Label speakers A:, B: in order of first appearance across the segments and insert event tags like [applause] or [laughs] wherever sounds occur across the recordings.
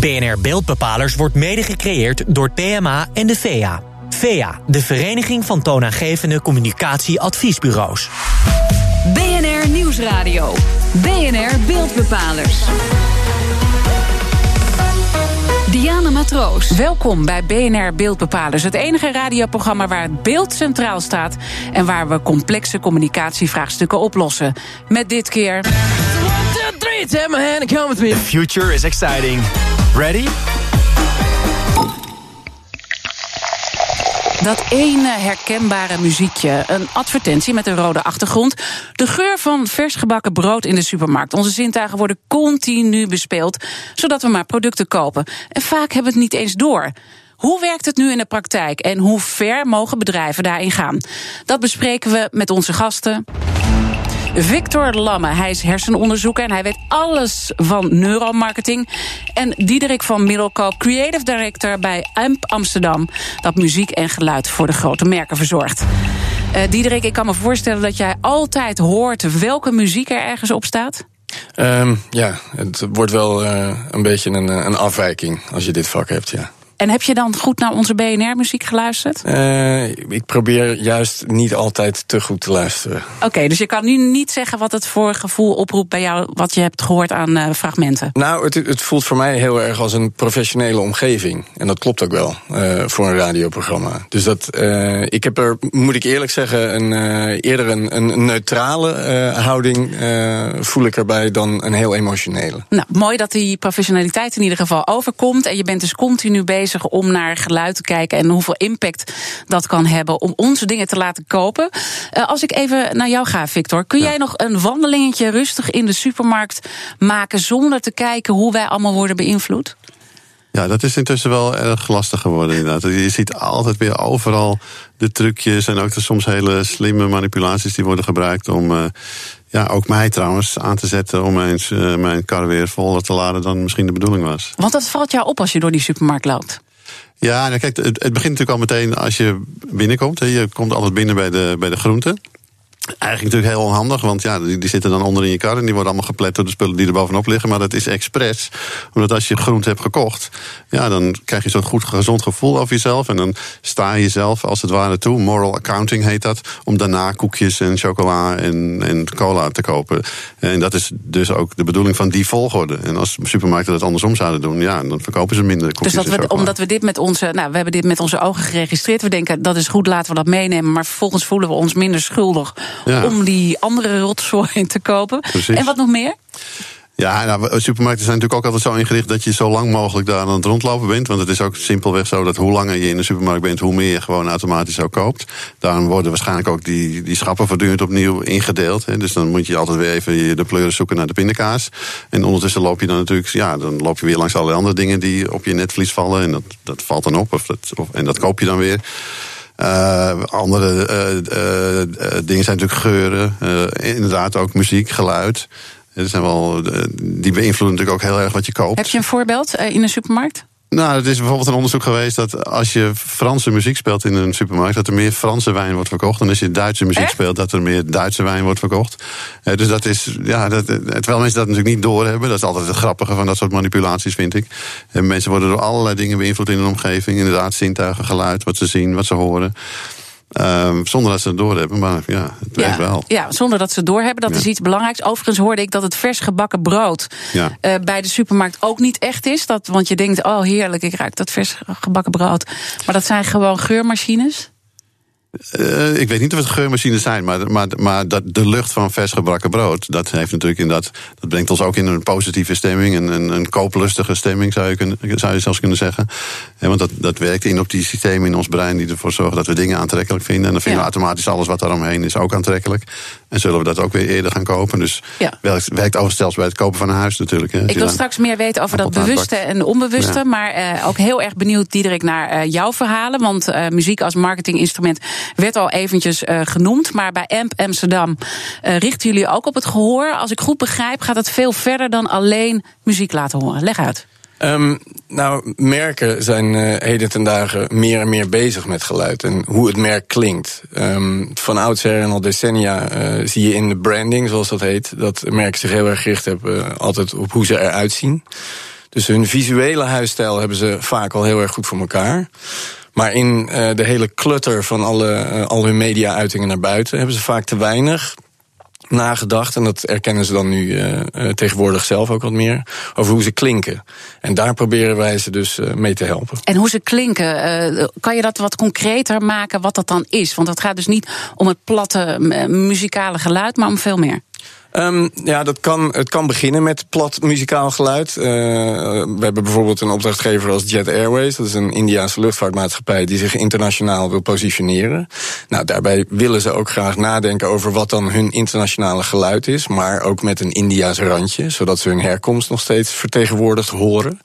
A: BNR Beeldbepalers wordt mede gecreëerd door PMA en de VEA. VEA, de Vereniging van Toonaangevende Communicatieadviesbureaus.
B: BNR Nieuwsradio. BNR Beeldbepalers. Diana Matroos.
C: Welkom bij BNR Beeldbepalers, het enige radioprogramma waar het beeld centraal staat en waar we complexe communicatievraagstukken oplossen. Met dit keer.
D: The future is exciting. Ready?
C: Dat ene herkenbare muziekje. Een advertentie met een rode achtergrond. De geur van vers gebakken brood in de supermarkt. Onze zintuigen worden continu bespeeld, zodat we maar producten kopen. En vaak hebben we het niet eens door. Hoe werkt het nu in de praktijk en hoe ver mogen bedrijven daarin gaan? Dat bespreken we met onze gasten. Victor Lamme, hij is hersenonderzoeker en hij weet alles van neuromarketing. En Diederik van Middelkoop, creative director bij AMP Amsterdam, dat muziek en geluid voor de grote merken verzorgt. Uh, Diederik, ik kan me voorstellen dat jij altijd hoort welke muziek er ergens op staat.
E: Um, ja, het wordt wel uh, een beetje een, een afwijking als je dit vak hebt, ja.
C: En heb je dan goed naar onze BNR-muziek geluisterd?
E: Uh, ik probeer juist niet altijd te goed te luisteren.
C: Oké, okay, dus je kan nu niet zeggen wat het voor gevoel oproept bij jou, wat je hebt gehoord aan uh, fragmenten.
E: Nou, het, het, voelt voor mij heel erg als een professionele omgeving. En dat klopt ook wel uh, voor een radioprogramma. Dus dat, ik heb er, moet ik eerlijk zeggen, een, eerder een, een neutrale houding voel ik erbij dan een heel emotionele.
C: Nou, mooi dat die professionaliteit in ieder geval overkomt. En je bent dus continu bezig om naar geluid te kijken en hoeveel impact dat kan hebben om onze dingen te laten kopen. Uh, als ik even naar jou ga, Victor, kun jij nog een wandelingetje rustig in de supermarkt maken zonder te kijken hoe wij allemaal worden beïnvloed?
F: Ja, dat is intussen wel erg lastig geworden inderdaad. Je ziet altijd weer overal de trucjes en ook de soms hele slimme manipulaties die worden gebruikt om. Uh, ja, ook mij trouwens aan te zetten om eens uh, mijn kar weer voller te laden dan misschien de bedoeling was.
C: Want dat valt jou op als je door die supermarkt loopt.
F: Ja, nou kijk, het, het begint natuurlijk al meteen als je binnenkomt. Je komt altijd binnen bij de, bij de groenten. Eigenlijk natuurlijk heel onhandig, want ja, die, die, zitten dan onder in je kar en die worden allemaal geplet door de spullen die er bovenop liggen. Maar dat is expres, omdat als je groente hebt gekocht, ja, dan krijg je zo'n goed gezond gevoel over jezelf. En dan sta je jezelf als het ware toe, moral accounting heet dat, om daarna koekjes en chocola en, en cola te kopen. En dat is dus ook de bedoeling van die volgorde. En als supermarkten dat andersom zouden doen, ja, dan verkopen ze minder koekjes
C: Dus dat we, omdat we dit met onze, nou, we hebben dit met onze ogen geregistreerd, we denken dat is goed, laten we dat meenemen, maar vervolgens voelen we ons minder schuldig ja. om die andere rotzooi [laughs] te kopen.
F: Precies.
C: En wat nog meer?
F: Ja, nou, supermarkten zijn natuurlijk ook altijd zo ingericht dat je zo lang mogelijk daar aan het rondlopen bent. Want het is ook simpelweg zo dat hoe langer je in de supermarkt bent, hoe meer je gewoon automatisch ook koopt. Daarom worden waarschijnlijk ook die, die schappen voortdurend opnieuw ingedeeld. Hè. Dus dan moet je altijd weer even de pleuren zoeken naar de pindakaas. En ondertussen loop je dan natuurlijk, ja, dan loop je weer langs allerlei andere dingen die op je netvlies vallen. En dat, dat valt dan op. Of dat, of, en dat koop je dan weer. Uh, andere uh, uh, dingen zijn natuurlijk geuren. inderdaad ook muziek, geluid. Zijn wel, die beïnvloeden natuurlijk ook heel erg wat je koopt.
C: Heb je een voorbeeld in een supermarkt?
F: Nou, het is bijvoorbeeld een onderzoek geweest dat als je Franse muziek speelt in een supermarkt, dat er meer Franse wijn wordt verkocht. En als je Duitse muziek
C: Echt?
F: speelt, dat er meer Duitse wijn wordt verkocht. Uh, dus dat is, ja, dat, terwijl mensen dat natuurlijk niet doorhebben. Dat is altijd het grappige van dat soort manipulaties, vind ik. En mensen worden door allerlei dingen beïnvloed in hun omgeving. Inderdaad, zintuigen, geluid, wat ze zien, wat ze horen. Um, zonder dat ze het doorhebben, maar ja, het werkt
C: ja,
F: wel.
C: Ja, zonder dat ze het doorhebben, dat
F: Ja.
C: is iets belangrijks. Overigens hoorde ik dat het vers gebakken brood
F: Ja.
C: eh, bij de supermarkt ook niet echt is. Dat, want je denkt, oh heerlijk, ik ruik dat vers gebakken brood. Maar dat zijn gewoon geurmachines.
F: Uh, ik weet niet of het geurmachines zijn, maar, maar, maar dat de lucht van vers gebakken brood, dat heeft natuurlijk inderdaad, dat brengt ons ook in een positieve stemming, een, een, een kooplustige stemming zou je, kunnen, zou je zelfs kunnen zeggen. Want dat, dat werkt in op die systemen in ons brein die ervoor zorgen dat we dingen aantrekkelijk vinden. En dan vinden
C: Ja.
F: we automatisch alles wat daaromheen is ook aantrekkelijk. En zullen we dat ook weer eerder gaan kopen. Dus
C: Ja.
F: werkt, werkt ook zelfs bij het kopen van een huis natuurlijk. Hè.
C: Ik wil straks meer weten over dat bewuste en onbewuste.
F: Ja.
C: Maar eh, ook heel erg benieuwd, Diederik, naar eh, jouw verhalen. Want eh, muziek als marketinginstrument werd al eventjes eh, genoemd. Maar bij AMP Amsterdam eh, richten jullie ook op het gehoor. Als ik goed begrijp, gaat het veel verder dan alleen muziek laten horen. Leg uit.
E: Ehm, nou, merken zijn eh, heden ten dagen meer en meer bezig met geluid en hoe het merk klinkt. Ehm, van oudsher en al decennia zie je in de branding, zoals dat heet, dat merken zich heel erg gericht hebben altijd op hoe ze eruit zien. Dus hun visuele huisstijl hebben ze vaak al heel erg goed voor elkaar. Maar in de hele clutter van alle, al hun media-uitingen naar buiten hebben ze vaak te weinig nagedacht. En dat erkennen ze dan nu uh, tegenwoordig zelf ook wat meer. Over hoe ze klinken. En daar proberen wij ze dus mee te helpen.
C: En hoe ze klinken, kan je dat wat concreter maken wat dat dan is? Want het gaat dus niet om het platte muzikale geluid, maar om veel meer.
E: Um, ja, dat kan, het kan beginnen met plat muzikaal geluid. Uh, we hebben bijvoorbeeld een opdrachtgever als Jet Airways. Dat is een Indiaanse luchtvaartmaatschappij die zich internationaal wil positioneren. Nou, daarbij willen ze ook graag nadenken over wat dan hun internationale geluid is. Maar ook met een Indiaas randje, zodat ze hun herkomst nog steeds vertegenwoordigd horen.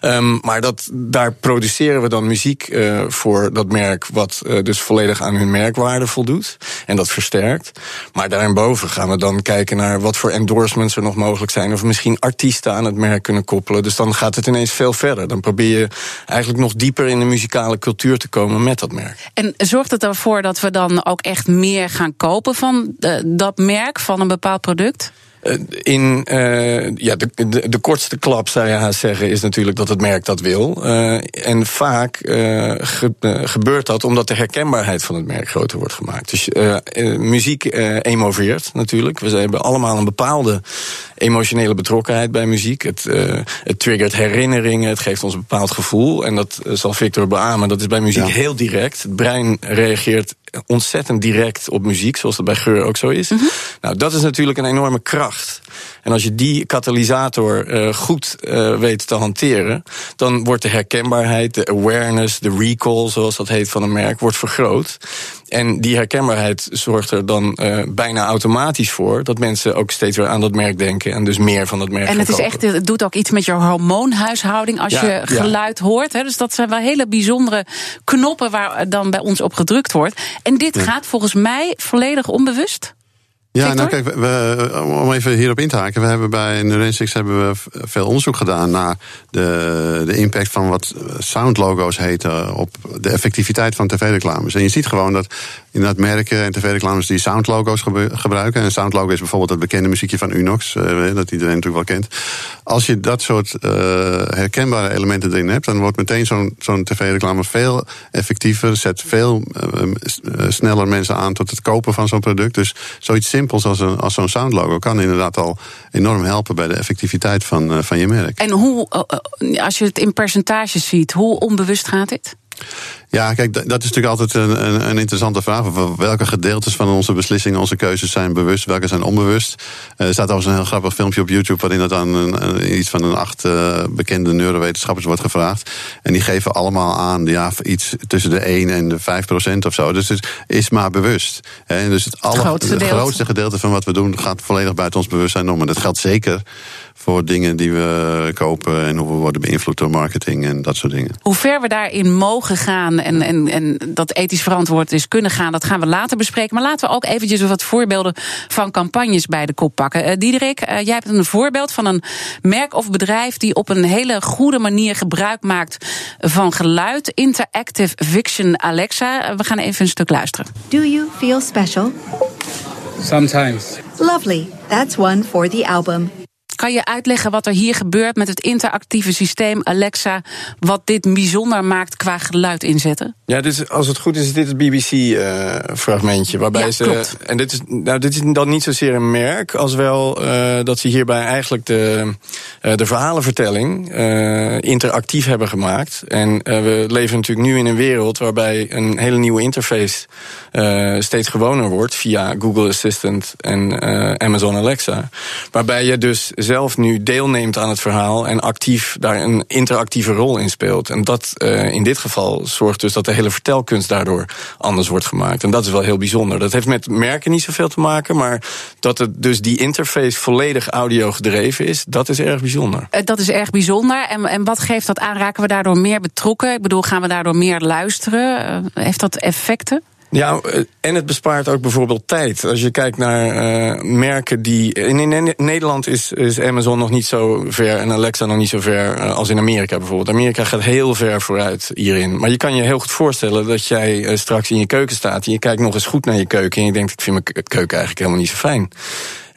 E: Um, maar dat, daar produceren we dan muziek uh, voor dat merk, wat uh, dus volledig aan hun merkwaarde voldoet. En dat versterkt. Maar daarboven gaan we dan kijken naar wat voor endorsements er nog mogelijk zijn. Of misschien artiesten aan het merk kunnen koppelen. Dus dan gaat het ineens veel verder. Dan probeer je eigenlijk nog dieper in de muzikale cultuur te komen met dat merk.
C: En zorgt het ervoor dat we dan ook echt meer gaan kopen van de, dat merk, van een bepaald product?
E: Eh, in uh, ja, de, de, de, kortste klap, zou je haast zeggen, is natuurlijk dat het merk dat wil. Uh, en vaak ge, gebeurt dat omdat de herkenbaarheid van het merk groter wordt gemaakt. Dus muziek emoveert natuurlijk. We hebben allemaal een bepaalde emotionele betrokkenheid bij muziek. Het, het triggert herinneringen, het geeft ons een bepaald gevoel. En dat zal Victor beamen. Dat is bij muziek heel direct. Het brein reageert ontzettend direct op muziek, zoals dat bij geur ook zo is. Mm -hmm. Nou, dat is natuurlijk een enorme kracht. En als je die katalysator uh, goed uh, weet te hanteren, dan wordt de herkenbaarheid, de awareness, de recall, zoals dat heet van een merk, wordt vergroot. En die herkenbaarheid zorgt er dan uh, bijna automatisch voor dat mensen ook steeds weer aan dat merk denken en dus meer van dat merk.
C: En het
E: is
C: echt, het doet ook iets met je hormoonhuishouding als ja, je geluid ja. hoort. Hè. Dus dat zijn wel hele bijzondere knoppen waar dan bij ons op gedrukt wordt. En dit ja. gaat volgens mij volledig onbewust.
F: Ja, nou kijk, we, om even hierop in te haken. We hebben bij Neurensix hebben we veel onderzoek gedaan naar de, de impact van wat soundlogo's heten op de effectiviteit van tv-reclames. En je ziet gewoon dat inderdaad merken en tv-reclames die soundlogo's gebruiken. En soundlogo is bijvoorbeeld het bekende muziekje van Unox, uh, dat iedereen natuurlijk wel kent. Als je dat soort uh, herkenbare elementen erin hebt, dan wordt meteen zo'n zo'n tv-reclame veel effectiever, zet veel uh, sneller mensen aan tot het kopen van zo'n product. Dus zoiets simpels als, een, als zo'n soundlogo kan inderdaad al enorm helpen bij de effectiviteit van, van je merk.
C: En hoe, als je het in percentages ziet, hoe onbewust gaat dit?
F: Ja, kijk, dat is natuurlijk altijd een, een, een, interessante vraag. Welke gedeeltes van onze beslissingen, onze keuzes zijn bewust, welke zijn onbewust? Eh, er staat overigens een heel grappig filmpje op YouTube waarin dat aan een, iets van een acht uh, bekende neurowetenschappers wordt gevraagd. En die geven allemaal aan ja, iets tussen de 1 en de 5 procent of zo. Dus het is maar bewust. Hè. Dus het, alle, het grootste, het grootste gedeelte van wat we doen gaat volledig buiten ons bewustzijn om. En dat geldt zeker voor dingen die we kopen en hoe we worden beïnvloed door marketing en dat soort dingen.
C: Hoe ver we daarin mogen gaan en, en, en dat ethisch verantwoord is kunnen gaan, dat gaan we later bespreken. Maar laten we ook eventjes wat voorbeelden van campagnes bij de kop pakken. Uh, Diederik, uh, jij hebt een voorbeeld van een merk of bedrijf die op een hele goede manier gebruik maakt van geluid. Interactive Fiction Alexa. Uh, we gaan even een stuk luisteren.
G: Do you feel special?
H: Sometimes.
G: Lovely. That's one for the album.
C: Kan je uitleggen wat er hier gebeurt met het interactieve systeem Alexa, wat dit bijzonder maakt qua geluid inzetten?
E: Ja, dit als het goed is, is dit het BBC-fragmentje. Uh, waarbij
C: ja,
E: ze.
C: Klopt.
E: En dit is, nou, dit is dan niet zozeer een merk, als wel uh, dat ze hierbij eigenlijk de, uh, de verhalenvertelling interactief hebben gemaakt. En we leven natuurlijk nu in een wereld waarbij een hele nieuwe interface steeds gewoner wordt via Google Assistant en Amazon Alexa. Waarbij je dus zelf nu deelneemt aan het verhaal en actief daar een interactieve rol in speelt. En dat uh, in dit geval zorgt dus dat de hele vertelkunst daardoor anders wordt gemaakt. En dat is wel heel bijzonder. Dat heeft met merken niet zoveel te maken, maar dat het dus die interface volledig audio gedreven is, dat is erg bijzonder.
C: Uh, dat is erg bijzonder. En, en wat geeft dat aan? Raken we daardoor meer betrokken? Ik bedoel, gaan we daardoor meer luisteren? Uh, heeft dat effecten?
E: Ja, en het bespaart ook bijvoorbeeld tijd. Als je kijkt naar uh, merken die. In, in, Nederland is, is Amazon nog niet zo ver en Alexa nog niet zo ver als in Amerika bijvoorbeeld. Amerika gaat heel ver vooruit hierin. Maar je kan je heel goed voorstellen dat jij straks in je keuken staat en je kijkt nog eens goed naar je keuken en je denkt: ik vind mijn keuken eigenlijk helemaal niet zo fijn.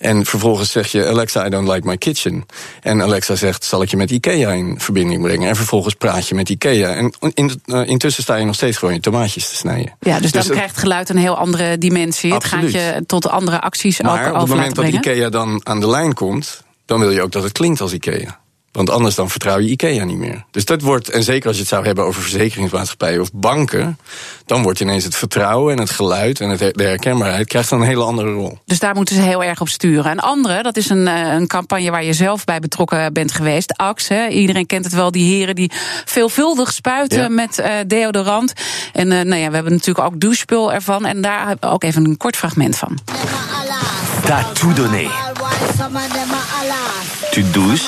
E: En vervolgens zeg je, Alexa, I don't like my kitchen. En Alexa zegt, zal ik je met Ikea in verbinding brengen? En vervolgens praat je met Ikea. En in, uh, intussen sta je nog steeds gewoon je tomaatjes te snijden.
C: Ja, dus, dan krijgt geluid een heel andere dimensie.
E: Absoluut.
C: Het gaat je tot andere acties
E: maar
C: ook
E: op het moment dat. Ikea dan aan de lijn komt... dan wil je ook dat het klinkt als Ikea. Want anders dan vertrouw je IKEA niet meer. Dus dat wordt, en zeker als je het zou hebben over verzekeringsmaatschappijen of banken, dan wordt ineens het vertrouwen en het geluid en het, de herkenbaarheid krijgt dan een hele andere rol.
C: Dus daar moeten ze heel erg op sturen. En andere, dat is een, eh, een campagne waar je zelf bij betrokken bent geweest. Axe, hè. iedereen kent het wel, die heren die veelvuldig spuiten
E: Ja.
C: met uh, deodorant. En uh, nou ja, we hebben natuurlijk ook douchespul ervan. En daar hebben we ook even een kort fragment van.
D: Tu douches.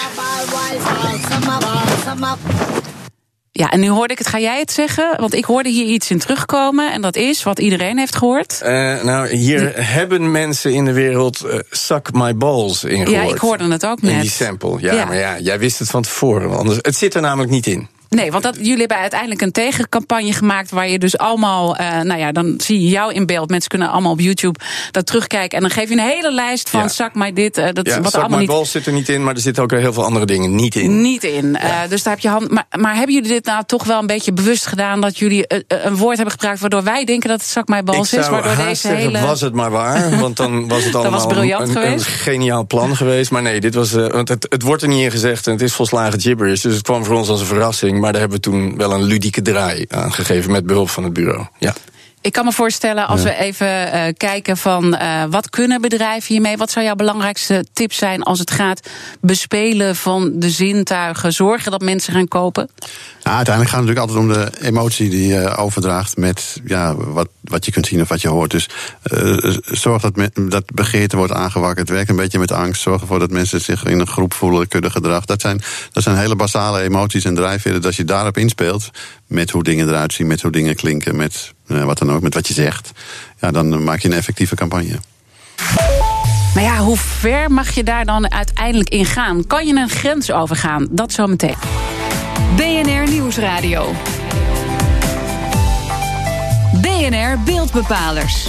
C: Ja, en nu hoorde ik het, ga jij het zeggen? Want ik hoorde hier iets in terugkomen. En dat is wat iedereen heeft gehoord.
E: Uh, nou, hier hebben mensen in de wereld uh, suck my balls in gehoord.
C: Ja, ik hoorde het ook net.
E: In die sample. Ja,
C: Ja.
E: maar ja, jij wist het van tevoren. Anders, het zit er namelijk niet in.
C: Nee, want dat, jullie hebben uiteindelijk een tegencampagne gemaakt. waar je dus allemaal. eh, nou ja, dan zie je jou in beeld. Mensen kunnen allemaal op YouTube dat terugkijken. En dan geef je een hele lijst van.
E: Ja.
C: zak mij dit. eh, dat
E: Ja,
C: wat allemaal niet.
E: balls zit er niet in, maar er zitten ook heel veel andere dingen niet in.
C: Niet in. Eh, dus daar heb je hand. Maar, maar hebben jullie dit nou toch wel een beetje bewust gedaan? Dat jullie een woord hebben gebruikt. waardoor wij denken dat het zak mij
E: Ik
C: bals is? Waardoor deze
E: zeggen,
C: hele.
E: was het maar waar. [laughs] Want dan was het
C: Dat
E: allemaal
C: was briljant
E: een, een,
C: geweest.
E: geniaal plan geweest. Maar nee, dit was, want het, het wordt er niet in gezegd en het is volslagen gibberish. Dus het kwam voor ons als een verrassing. Maar daar hebben we toen wel een ludieke draai aan gegeven met behulp van het bureau. Ja.
C: Ik kan me voorstellen, als we even eh, kijken van eh, wat kunnen bedrijven hiermee? Wat zou jouw belangrijkste tip zijn als het gaat bespelen van de zintuigen? Zorgen dat mensen gaan kopen?
F: Nou, uiteindelijk gaat het natuurlijk altijd om de emotie die je overdraagt met ja, wat, wat je kunt zien of wat je hoort. Dus uh, zorg dat, me, dat begeerte wordt aangewakkerd. Werk een beetje met angst. Zorg ervoor dat mensen zich in een groep voelen, kunnen gedrag. Dat zijn, dat zijn hele basale emoties en drijfveren. Dat als je daarop inspeelt, met hoe dingen eruit zien, met hoe dingen klinken, met wat dan ook, met wat je zegt, ja, dan maak je een effectieve campagne.
C: Maar ja, hoe ver mag je daar dan uiteindelijk in gaan? Kan je een grens overgaan? Dat zo meteen.
B: BNR Nieuwsradio. BNR Beeldbepalers.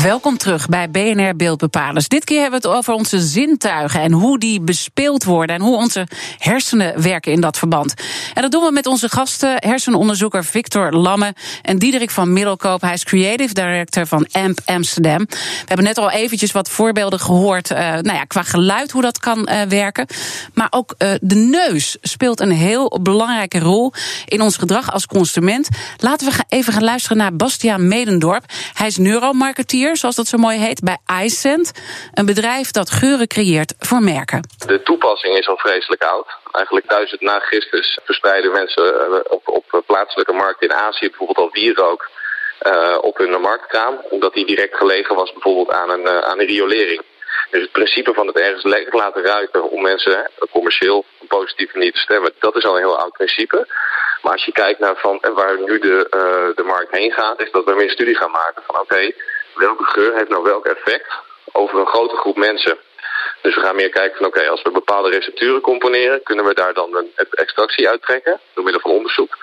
C: Welkom terug bij BNR Beeldbepalers. Dit keer hebben we het over onze zintuigen en hoe die bespeeld worden en hoe onze hersenen werken in dat verband. En dat doen we met onze gasten, hersenonderzoeker Victor Lamme en Diederik van Middelkoop. Hij is creative director van AMP Amsterdam. We hebben net al eventjes wat voorbeelden gehoord, uh, nou ja, qua geluid hoe dat kan uh, werken. Maar ook uh, de neus speelt een heel belangrijke rol in ons gedrag als consument. Laten we even gaan luisteren naar Bastiaan Medendorp. Hij is neuromarketeer zoals dat zo mooi heet, bij iScent. Een bedrijf dat geuren creëert voor merken.
I: De toepassing is al vreselijk oud. Eigenlijk duizend na Christus verspreiden mensen op, op plaatselijke markten in Azië bijvoorbeeld al wierook uh, op hun marktkraam. Omdat die direct gelegen was bijvoorbeeld aan een, uh, aan een riolering. Dus het principe van het ergens lekker laten ruiken om mensen commercieel een positieve manier te stemmen, dat is al een heel oud principe. Maar als je kijkt naar van, waar nu de, de markt heen gaat, is dat we meer studie gaan maken van oké, welke geur heeft nou welk effect over een grote groep mensen. Dus we gaan meer kijken van oké, als we bepaalde recepturen componeren, kunnen we daar dan een extractie uittrekken door middel van onderzoek.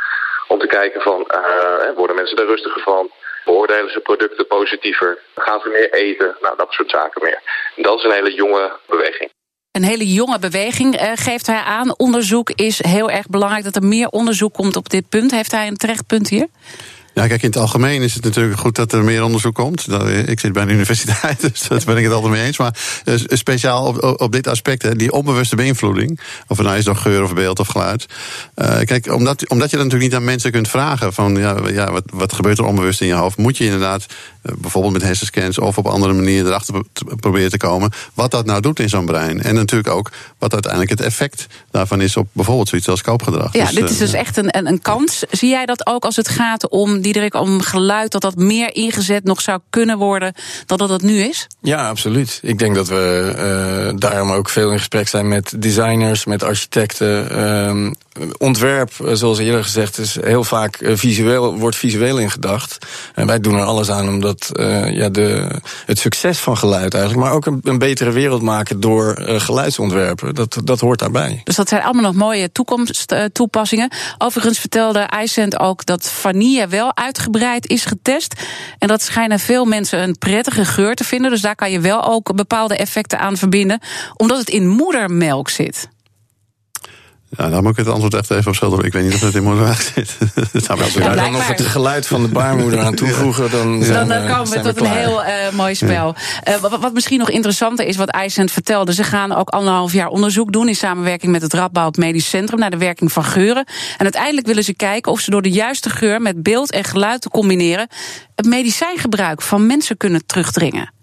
I: Om te kijken van, uh, worden mensen er rustiger van? Beoordelen ze producten positiever? Gaan ze meer eten? Nou, dat soort zaken meer. Dat is een hele jonge beweging.
C: Een hele jonge beweging uh, geeft hij aan. Onderzoek is heel erg belangrijk dat er meer onderzoek komt op dit punt. Heeft hij een terecht punt hier?
F: Ja, kijk, in het algemeen is het natuurlijk goed dat er meer onderzoek komt. Ik zit bij de universiteit, [laughs] dus daar ben ik het altijd mee eens. Maar uh, speciaal op, op dit aspect, hè, die onbewuste beïnvloeding. Of het nou is door geur of beeld of geluid. Uh, kijk, omdat, omdat je dat natuurlijk niet aan mensen kunt vragen. Van ja, ja wat, wat gebeurt er onbewust in je hoofd? Moet je inderdaad, uh, bijvoorbeeld met hersenscans of op andere manier erachter proberen te komen. Wat dat nou doet in zo'n brein. En natuurlijk ook wat uiteindelijk het effect daarvan is op bijvoorbeeld zoiets als koopgedrag.
C: Ja,
F: dus,
C: dit is dus echt een, een, een kans. Zie jij dat ook als het gaat om Diederik, om geluid, dat dat meer ingezet nog zou kunnen worden dan dat het nu is?
E: Ja, absoluut. Ik denk dat we uh, daarom ook veel in gesprek zijn met designers, met architecten. Uh, ontwerp, zoals eerder gezegd, is heel vaak uh, visueel, wordt visueel in gedacht. En wij doen er alles aan om dat, uh, ja, de, het succes van geluid eigenlijk, maar ook een, betere wereld maken door geluidsontwerpen. Dat, dat hoort daarbij.
C: Dus dat zijn allemaal nog mooie toekomsttoepassingen. Overigens vertelde iCent ook dat vanille wel uitgebreid is getest. En dat schijnen veel mensen een prettige geur te vinden. Dus daar kan je wel ook bepaalde effecten aan verbinden. Omdat het in moedermelk zit.
F: Ja, daar moet ik het antwoord echt even op schilderen. Ik weet niet of het in moedermelk zit. [laughs]
E: Als we daar dan nog het geluid van de baarmoeder aan toevoegen... dan,
C: dan, dan
E: eh,
C: komen we tot een heel eh, mooi spel. Eh, wat, wat misschien nog interessanter is, wat ICENT vertelde... ze gaan ook anderhalf jaar onderzoek doen... in samenwerking met het Radboud Medisch Centrum... naar de werking van geuren. En uiteindelijk willen ze kijken of ze door de juiste geur... met beeld en geluid te combineren... het medicijngebruik van mensen kunnen terugdringen.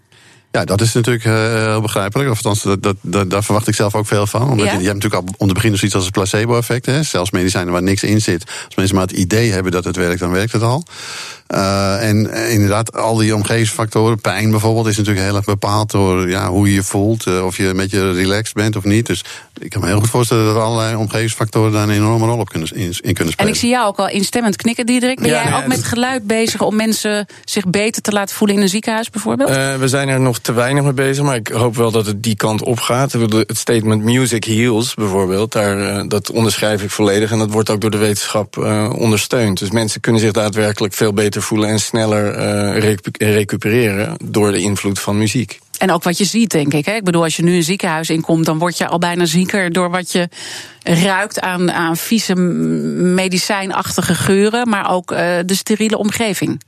F: Ja, dat is natuurlijk eh, heel begrijpelijk. Of althans, dat, dat, dat- daar verwacht ik zelf ook veel van. Omdat
C: Ja?
F: je, je hebt natuurlijk al om te beginnen zoiets als een placebo-effect. hè. Zelfs medicijnen waar niks in zit. Als mensen maar het idee hebben dat het werkt, dan werkt het al. Eh, en eh, inderdaad, al die omgevingsfactoren, pijn bijvoorbeeld, is natuurlijk heel erg bepaald door ja, hoe je je voelt. of je een beetje relaxed bent of niet. Dus ik kan me heel goed voorstellen dat allerlei omgevingsfactoren daar een enorme rol op kunnen, in, in kunnen
C: En
F: spelen.
C: ik zie jou ook al instemmend knikken, Diederik. Ben
E: Ja,
C: jij ook
E: ja,
C: met geluid bezig om mensen zich beter te laten voelen in een ziekenhuis bijvoorbeeld?
E: Eh, we zijn er nog te weinig mee bezig, maar ik hoop wel dat het die kant op gaat. Het statement music heals bijvoorbeeld, daar, eh, dat onderschrijf ik volledig. En dat wordt ook door de wetenschap eh, ondersteund. Dus mensen kunnen zich daadwerkelijk veel beter voelen en sneller eh, recu- recupereren door de invloed van muziek.
C: En ook wat je ziet, denk ik. Hè? Ik bedoel, als je nu een ziekenhuis inkomt, dan word je al bijna zieker door wat je ruikt aan, aan vieze medicijnachtige geuren, maar ook eh, de steriele omgeving.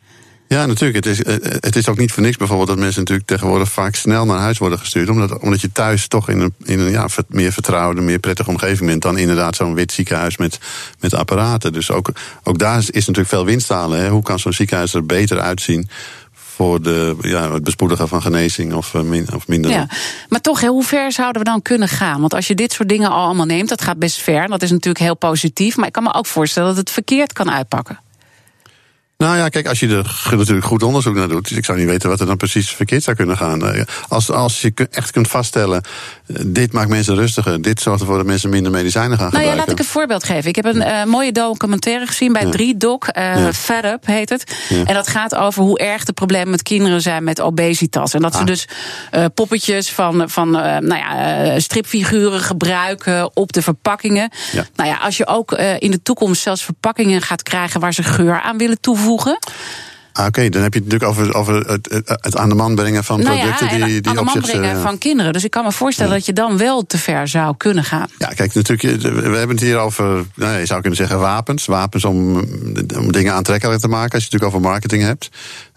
F: Ja, natuurlijk. Het is, eh, het is ook niet voor niks bijvoorbeeld dat mensen natuurlijk tegenwoordig vaak snel naar huis worden gestuurd. Omdat, omdat je thuis toch in een, in een ja, meer vertrouwde, meer prettige omgeving bent dan inderdaad zo'n wit ziekenhuis met, met apparaten. Dus ook, ook daar is, natuurlijk veel winst te halen. Hoe kan zo'n ziekenhuis er beter uitzien voor de, ja, het bespoedigen van genezing of, eh, min, of minder?
C: Ja. Maar toch, hoe ver zouden we dan kunnen gaan? Want als je dit soort dingen al allemaal neemt, dat gaat best ver. Dat is natuurlijk heel positief. Maar ik kan me ook voorstellen dat het verkeerd kan uitpakken.
F: Nou ja, kijk, als je er natuurlijk goed onderzoek naar doet. Dus ik zou niet weten wat er dan precies verkeerd zou kunnen gaan. Eh, Als, als je echt kunt vaststellen. eh, dit maakt mensen rustiger. Dit zorgt ervoor dat mensen minder medicijnen gaan
C: Nou ja,
F: gebruiken.
C: laat ik een voorbeeld geven. Ik heb een eh, mooie documentaire gezien bij 3Doc. eh
F: Ja.
C: Fed Up heet het.
F: Ja.
C: En dat gaat over hoe erg de problemen met kinderen zijn met obesitas. En dat
F: Ah.
C: ze dus eh, poppetjes van, van nou ja, stripfiguren gebruiken op de verpakkingen.
F: Ja.
C: Nou ja, als je ook in de toekomst zelfs verpakkingen gaat krijgen waar ze geur aan willen toevoegen.
F: Ah, Oké, dan heb je het natuurlijk over, over het, het, aan de man brengen van
C: nou
F: producten
C: ja,
F: die, die
C: aan de man
F: zich.
C: brengen
F: eh,
C: van kinderen. Dus ik kan me voorstellen dat je dan wel te ver zou kunnen gaan.
F: Ja, kijk, natuurlijk, we hebben het hier over, nou, je zou kunnen zeggen wapens. Wapens om, om dingen aantrekkelijker te maken, als je het natuurlijk over marketing hebt.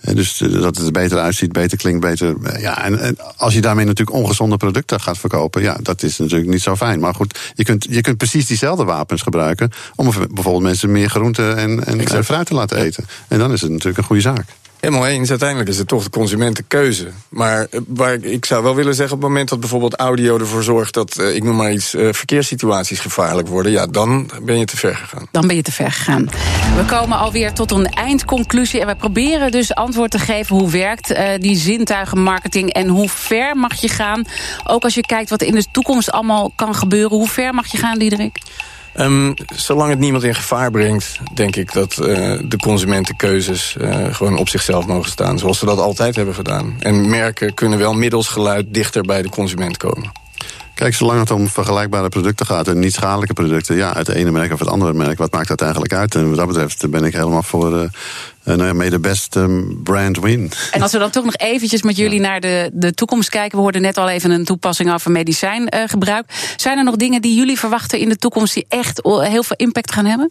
F: Dus eh, dat het er beter uitziet, beter klinkt, beter. eh, Ja, en, en als je daarmee natuurlijk ongezonde producten gaat verkopen, ja, dat is natuurlijk niet zo fijn. Maar goed, je kunt, je kunt precies diezelfde wapens gebruiken om bijvoorbeeld mensen meer groente en, en fruit te laten eten. En dan is het natuurlijk een goede zaak.
E: Helemaal eens. Uiteindelijk is het toch de consumentenkeuze. Maar eh, waar ik, zou wel willen zeggen, op het moment dat bijvoorbeeld audio ervoor zorgt dat, eh, ik noem maar iets, eh, verkeerssituaties gevaarlijk worden, ja, dan ben je te ver gegaan.
C: Dan ben je te ver gegaan. We komen alweer tot een eindconclusie. En we proberen dus antwoord te geven hoe werkt eh, die zintuigenmarketing en hoe ver mag je gaan. Ook als je kijkt wat in de toekomst allemaal kan gebeuren. Hoe ver mag je gaan, Diederik?
E: Ehm, zolang het niemand in gevaar brengt, denk ik dat eh, de consumentenkeuzes eh, gewoon op zichzelf mogen staan. Zoals ze dat altijd hebben gedaan. En merken kunnen wel middels geluid dichter bij de consument komen.
F: Kijk, zolang het om vergelijkbare producten gaat en niet schadelijke producten, ja, het ene merk of het andere merk, wat maakt dat eigenlijk uit? En wat dat betreft ben ik helemaal voor uh, nou ja, de best um, brand win.
C: En als we dan toch nog eventjes met jullie naar de, de toekomst kijken. We hoorden net al even een toepassing over medicijngebruik. Uh, Zijn er nog dingen die jullie verwachten in de toekomst die echt heel veel impact gaan hebben?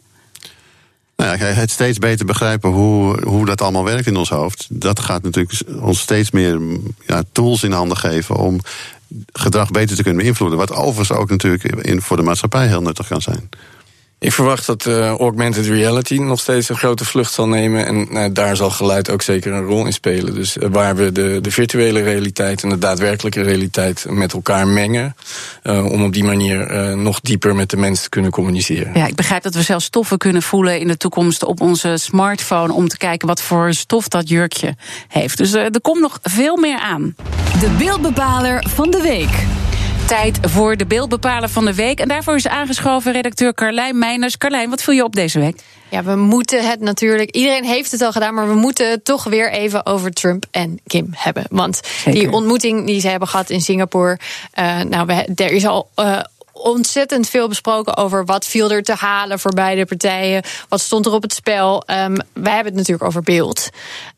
F: Nou ja, het steeds beter begrijpen hoe, hoe dat allemaal werkt in ons hoofd. Dat gaat natuurlijk ons steeds meer ja, tools in handen geven om gedrag beter te kunnen beïnvloeden. Wat overigens ook natuurlijk in, voor de maatschappij heel nuttig kan zijn.
E: Ik verwacht dat uh, augmented reality nog steeds een grote vlucht zal nemen. En uh, daar zal geluid ook zeker een rol in spelen. Dus uh, waar we de, de virtuele realiteit en de daadwerkelijke realiteit met elkaar mengen. om op die manier nog dieper met de mensen te kunnen communiceren.
C: Ja, ik begrijp dat we zelfs stoffen kunnen voelen in de toekomst op onze smartphone. om te kijken wat voor stof dat jurkje heeft. Dus er komt nog veel meer aan.
B: De beeldbepaler van de week
C: tijd voor de beeldbepaler van de week. En daarvoor is aangeschoven redacteur Carlijn Meiners. Carlijn, wat viel je op deze week?
J: Ja, we moeten het natuurlijk. Iedereen heeft het al gedaan, maar we moeten het toch weer even over Trump en Kim hebben. Want Zeker. die ontmoeting die ze hebben gehad in Singapore. Uh, nou, we, er is al. Uh, ontzettend veel besproken over wat viel er te halen voor beide partijen. Wat stond er op het spel? Um, wij hebben het natuurlijk over beeld.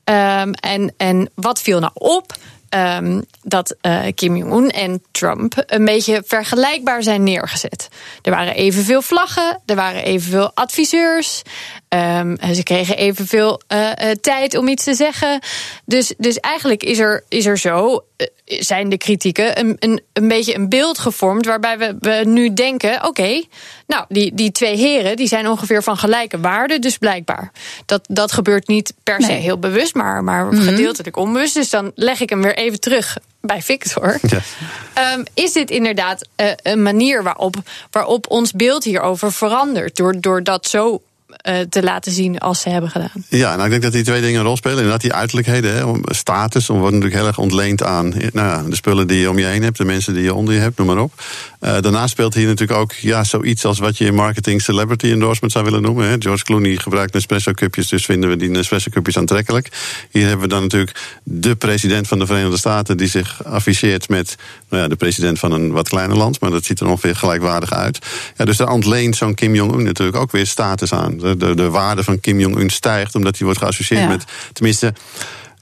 J: Um, en, en wat viel nou op? Um, dat uh, Kim Jong-un en Trump een beetje vergelijkbaar zijn neergezet. Er waren evenveel vlaggen, er waren evenveel adviseurs. Um, ze kregen evenveel uh, tijd om iets te zeggen. Dus, dus eigenlijk is er, is er zo, zijn de kritieken, een, een, een beetje een beeld gevormd waarbij we, we nu denken: oké, okay, nou, die, die twee heren die zijn ongeveer van gelijke waarde, dus blijkbaar. Dat, dat gebeurt niet per se nee. heel bewust, maar, maar mm -hmm. gedeeltelijk onbewust. Dus dan leg ik hem weer even terug bij Victor. [laughs] Ja. Um, is dit inderdaad uh, een manier waarop, waarop ons beeld hierover verandert? Door, door dat zo te laten zien als ze hebben gedaan.
F: Ja, nou ik denk dat die twee dingen een rol spelen. Inderdaad, die uiterlijkheden, hè, status, wordt natuurlijk heel erg ontleend aan nou ja, de spullen die je om je heen hebt, de mensen die je onder je hebt, noem maar op. Uh, daarnaast speelt hier natuurlijk ook ja, zoiets als wat je in marketing celebrity endorsement zou willen noemen. Hè. George Clooney gebruikt Nespresso cupjes, dus vinden we die Nespresso cupjes aantrekkelijk. Hier hebben we dan natuurlijk de president van de Verenigde Staten die zich afficheert met nou ja, de president van een wat kleiner land, maar dat ziet er ongeveer gelijkwaardig uit. Ja, dus daar ontleent zo'n Kim Jong-un natuurlijk ook weer status aan. De, de, de waarde van Kim Jong-un stijgt omdat hij wordt geassocieerd ja. met, tenminste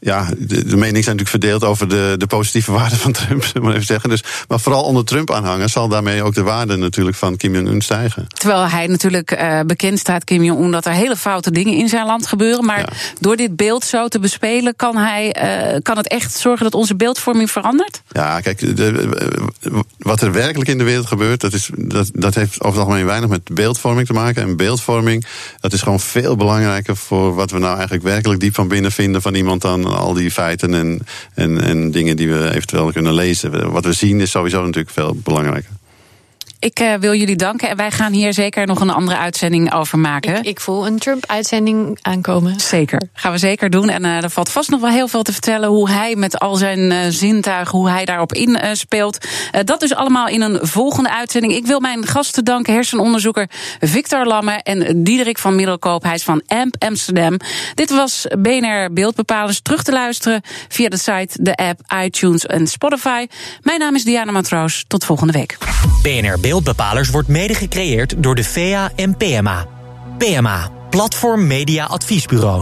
F: ja, de, de meningen zijn natuurlijk verdeeld over de, de positieve [laughs] waarde van Trump, maar even zeggen. Dus, maar vooral onder Trump-aanhangers zal daarmee ook de waarde natuurlijk van Kim Jong-un stijgen.
C: Terwijl hij natuurlijk uh, bekend staat, Kim Jong-un, dat er hele foute dingen in zijn land gebeuren. Maar ja. door dit beeld zo te bespelen, kan, hij, uh, kan het echt zorgen dat onze beeldvorming verandert?
F: Ja, kijk, de, wat er werkelijk in de wereld gebeurt, dat, is, dat, dat heeft over het algemeen weinig met beeldvorming te maken. En beeldvorming, dat is gewoon veel belangrijker voor wat we nou eigenlijk werkelijk diep van binnen vinden van iemand dan al die feiten en, en, en dingen die we eventueel kunnen lezen. Wat we zien is sowieso natuurlijk veel belangrijker.
C: Ik uh, wil jullie danken en wij gaan hier zeker nog een andere uitzending over maken.
J: Ik, ik voel een Trump-uitzending aankomen.
C: Zeker, gaan we zeker doen. En uh, er valt vast nog wel heel veel te vertellen hoe hij met al zijn uh, zintuigen, hoe hij daarop inspeelt. dat dus allemaal in een volgende uitzending. Ik wil mijn gasten danken, hersenonderzoeker Victor Lamme en Diederik van Middelkoop. Hij is van AMP Amsterdam. Dit was BNR Beeldbepalers terug te luisteren via de site, de app, iTunes en Spotify. Mijn naam is Diana Matroos. Tot volgende week.
A: BNR Beeldbepalers wordt mede gecreëerd door de VEA en PMA. PMA, Platform Media Adviesbureau.